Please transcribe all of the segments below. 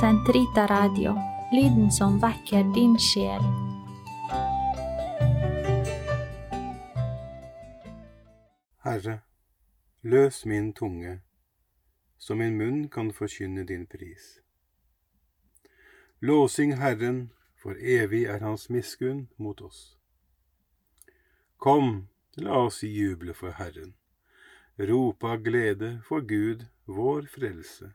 Sentrita Radio, lyden som vekker din sjel. Herre, løs min tunge, så min munn kan forkynne din pris. Låsing Herren, for evig er Hans miskunn mot oss. Kom, la oss juble for Herren, rope av glede for Gud, vår frelse.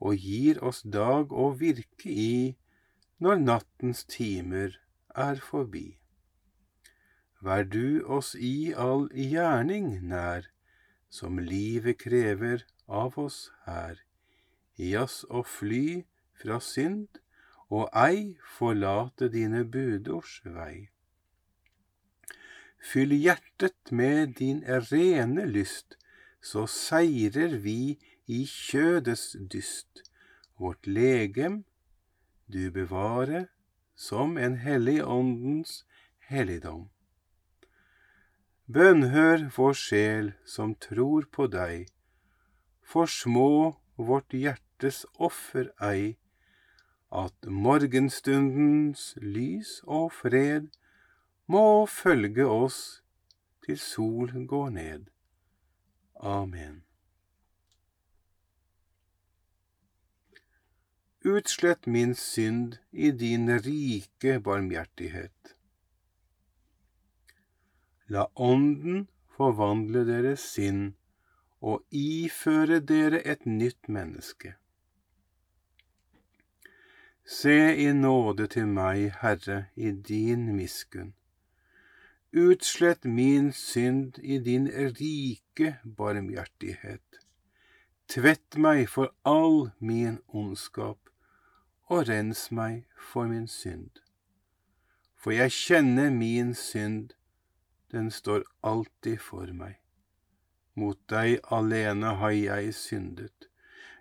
og gir oss dag å virke i når nattens timer er forbi. Vær du oss i all gjerning nær, som livet krever av oss her. Gi oss å fly fra synd, og ei forlate dine budords vei. Fyll hjertet med din rene lyst, så seirer vi i kjødets dyst. Vårt legem du bevare som en hellig åndens helligdom. Bønnhør vår sjel som tror på deg, for små vårt hjertes offer ei, at morgenstundens lys og fred må følge oss til sol går ned. Amen. Utslett min synd i din rike barmhjertighet. La Ånden forvandle deres sinn og iføre dere et nytt menneske. Se i nåde til meg, Herre, i din miskunn. Utslett min synd i din rike barmhjertighet. Tvett meg for all min ondskap og rens meg for min synd. For jeg kjenner min synd, den står alltid for meg. Mot deg alene har jeg syndet,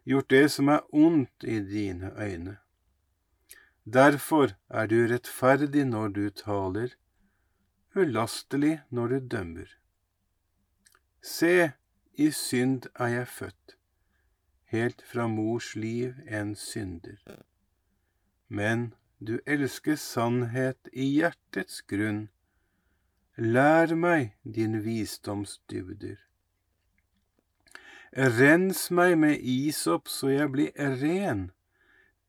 gjort det som er ondt i dine øyne. Derfor er du rettferdig når du taler, ulastelig når du dømmer. Se, i synd er jeg født, helt fra mors liv en synder men du elsker sannhet i hjertets grunn. Lær meg din visdomsdybder. Rens meg med isop så jeg blir ren.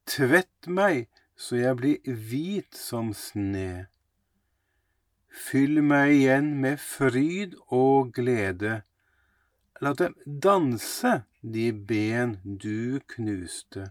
Tvett meg så jeg blir hvit som sne. Fyll meg igjen med fryd og glede. La dem danse, de ben du knuste.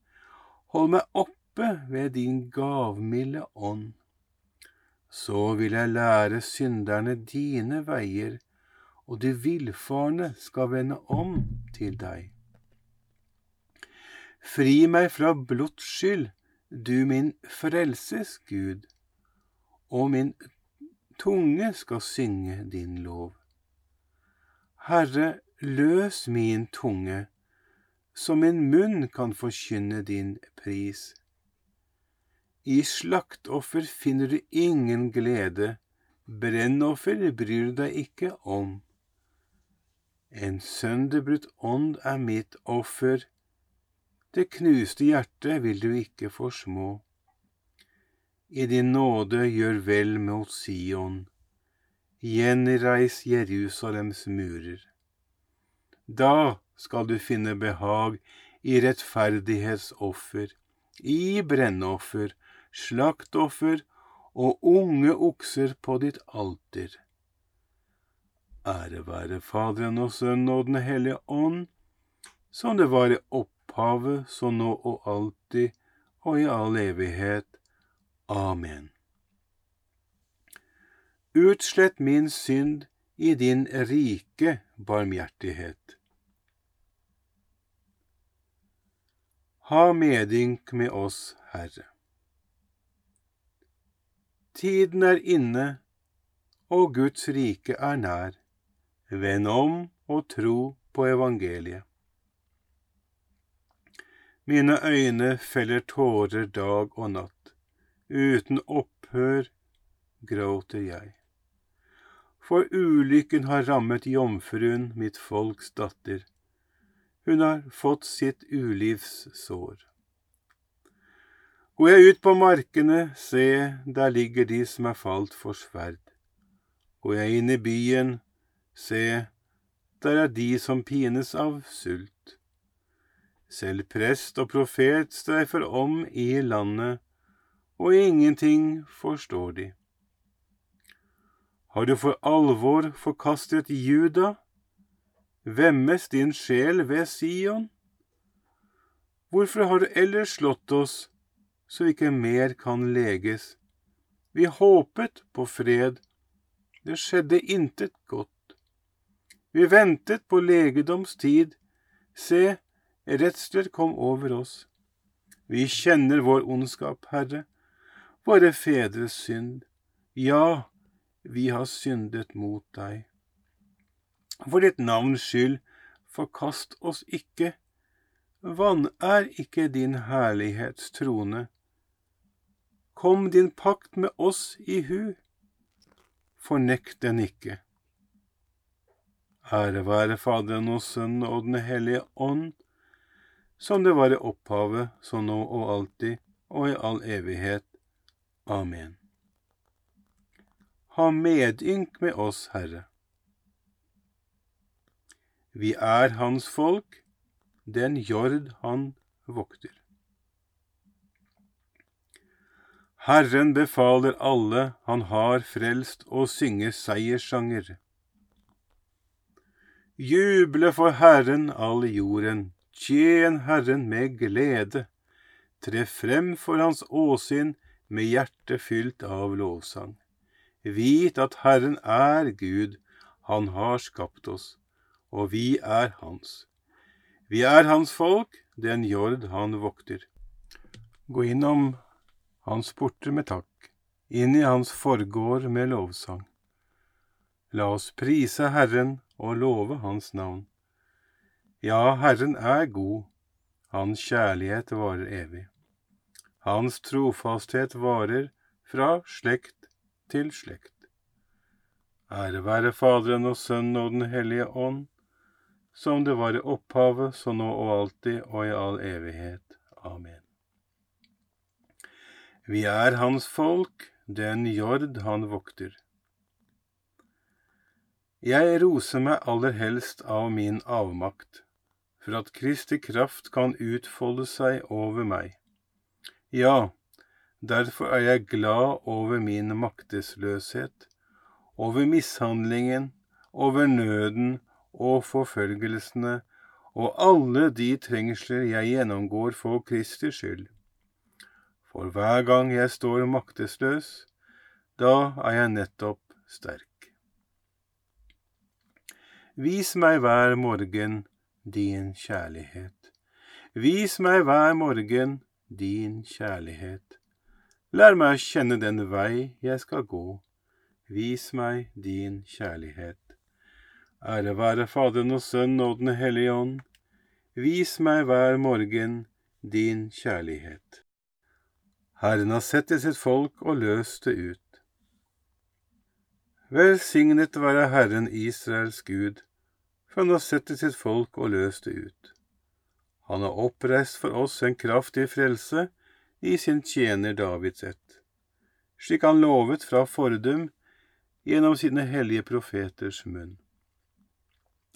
hold meg oppe ved din gavmilde ånd. Så vil jeg lære synderne dine veier, og de villfarne skal vende om til deg. Fri meg fra blods skyld, du min frelses Gud, og min tunge skal synge din lov. Herre, løs min tunge, så min munn kan forkynne din pris. I slaktoffer finner du ingen glede, brennoffer bryr du deg ikke om. En sønderbrutt ånd er mitt offer, det knuste hjertet vil du ikke forsmå. I din nåde gjør vel mot Sion, gjenreis Jerusalems murer. Da skal du finne behag i rettferdighetsoffer, i brennoffer, slaktoffer og unge okser på ditt alter. Ære være Faderen og Sønnen og Den hellige ånd, som det var i opphavet, så nå og alltid og i all evighet. Amen. Utslett min synd i din rike barmhjertighet. Ha medynk med oss, Herre. Tiden er inne, og Guds rike er nær. Vend om og tro på evangeliet. Mine øyne feller tårer dag og natt, uten opphør gråter jeg. For ulykken har rammet jomfruen, mitt folks datter. Hun har fått sitt ulivs sår. Går jeg ut på markene, se, der ligger de som er falt for sverd. Går jeg inn i byen, Se, der er de som pines av sult. Selv prest og profet streifer om i landet, og ingenting forstår de. Har du for alvor forkastet Juda? Vemmes din sjel ved Sion? Hvorfor har du ellers slått oss, så vi ikke mer kan leges? Vi håpet på fred, det skjedde intet godt. Vi ventet på legedomstid. Se, redsler kom over oss. Vi kjenner vår ondskap, Herre, våre fedres synd. Ja, vi har syndet mot deg. For ditt navns skyld, forkast oss ikke. Vann er ikke din herlighets trone. Kom din pakt med oss i hu. Fornekt den ikke. Ære være Faderen og Sønnen og Den hellige ånd, som det var i opphavet, så nå og alltid, og i all evighet. Amen. Ha medynk med oss, Herre. Vi er Hans folk, den jord Han vokter. Herren befaler alle han har frelst, å synge seierssanger. Juble for Herren all jorden, tjen Herren med glede. Tre frem for Hans åsyn med hjertet fylt av lovsang. Vit at Herren er Gud, Han har skapt oss, og vi er Hans. Vi er Hans folk, den jord Han vokter. Gå innom Hans porter med takk, inn i Hans forgård med lovsang. La oss prise Herren og love Hans navn. Ja, Herren er god, Hans kjærlighet varer evig. Hans trofasthet varer fra slekt til slekt. Ære være Faderen og Sønnen og Den hellige ånd, som det var i opphavet, så nå og alltid og i all evighet. Amen. Vi er hans folk, den jord han vokter. Jeg roser meg aller helst av min avmakt, for at Kristi kraft kan utfolde seg over meg. Ja, derfor er jeg glad over min maktesløshet, over mishandlingen, over nøden og forfølgelsene og alle de trengsler jeg gjennomgår for Kristi skyld. For hver gang jeg står maktesløs, da er jeg nettopp sterk. Vis meg hver morgen din kjærlighet. Vis meg hver morgen din kjærlighet. Lær meg å kjenne den vei jeg skal gå. Vis meg din kjærlighet. Ære være Faderen og Sønnen og Den hellige ånd. Vis meg hver morgen din kjærlighet. Herren har sett til sitt folk og løst det ut. Velsignet være Herren Israels Gud, for han har sett til sitt folk og løst det ut. Han har oppreist for oss en kraftig frelse i sin tjener Davids ett, slik han lovet fra fordum gjennom sine hellige profeters munn,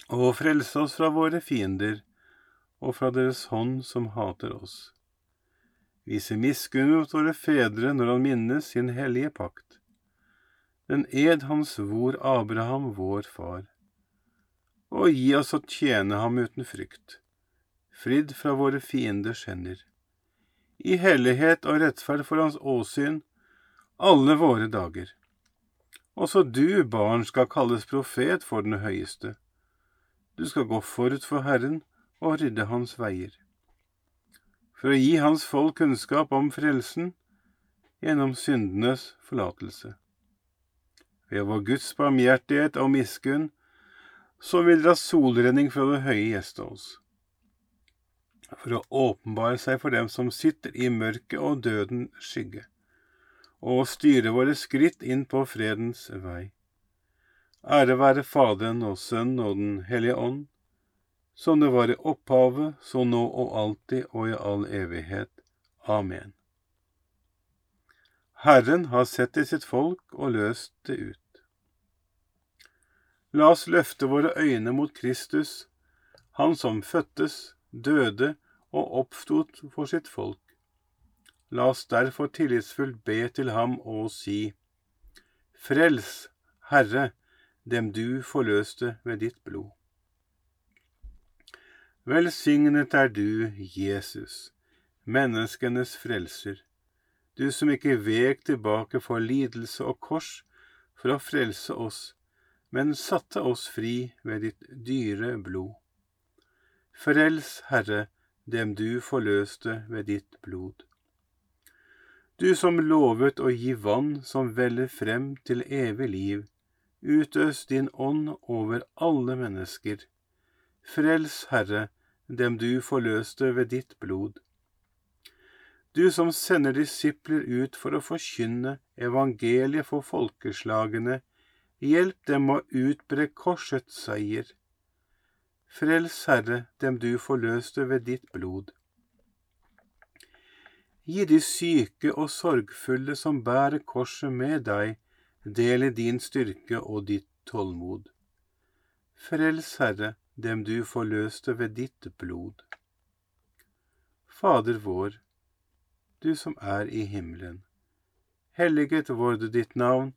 og frelse oss fra våre fiender og fra deres hånd som hater oss. Vise miskunn mot våre fedre når han minnes sin hellige pakt, den ed han svor Abraham, vår far, og gi oss å tjene ham uten frykt, fridd fra våre fienders hender, i hellighet og rettferd for hans åsyn alle våre dager. Også du, barn, skal kalles profet for den høyeste. Du skal gå forut for Herren og rydde hans veier. For å gi hans folk kunnskap om frelsen gjennom syndenes forlatelse. Ved vår Guds barmhjertighet og miskunn, som vil dra solrenning fra det høye gjeste oss. For å åpenbare seg for dem som sitter i mørket og døden skygge og styre våre skritt inn på fredens vei. Ære være Faderen og Sønnen og Den hellige ånd, som det var i opphavet, så nå og alltid og i all evighet. Amen. Herren har sett til sitt folk og løst det ut. La oss løfte våre øyne mot Kristus, Han som fødtes, døde og oppstod for sitt folk La oss derfor tillitsfullt be til ham og si, Frels, Herre, dem du forløste ved ditt blod. Velsignet er du, Jesus, menneskenes frelser, du som ikke vek tilbake for lidelse og kors for å frelse oss, men satte oss fri ved ditt dyre blod. Frels, Herre, dem du forløste ved ditt blod. Du som lovet å gi vann som veller frem til evig liv, utøs din ånd over alle mennesker. Frels, Herre, dem du forløste ved ditt blod. Du som sender disipler ut for å forkynne evangeliet for folkeslagene, hjelp dem å utbre korsets seier. Frels, Herre, dem du forløste ved ditt blod. Gi de syke og sorgfulle som bærer korset med deg, del i din styrke og ditt tålmod. Frels, Herre, dem du forløste ved ditt blod. Fader vår, du som er i himmelen. Helliget vorde ditt navn.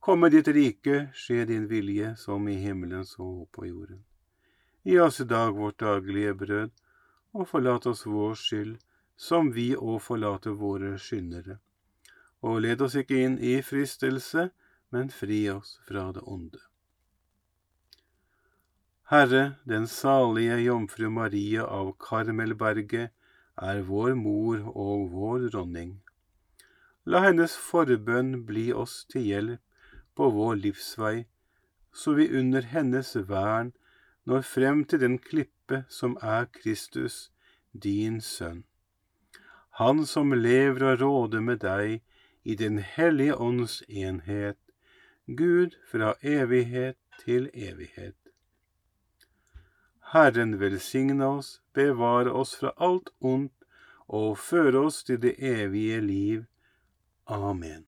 Komme ditt rike, skje din vilje, som i himmelen så på jorden. Gi oss i dag vårt daglige brød, og forlat oss vår skyld, som vi òg forlater våre skyldnere. Og led oss ikke inn i fristelse, men fri oss fra det onde. Herre, den salige jomfru Maria av Karmelberget, er vår mor og vår dronning. La hennes forbønn bli oss til hjelp på vår livsvei, så vi under hennes vern når frem til den klippe som er Kristus, din sønn han som lever og råder med deg i Den hellige ånds enhet, Gud fra evighet til evighet. Herren velsigne oss, bevare oss fra alt ondt og føre oss til det evige liv. Amen.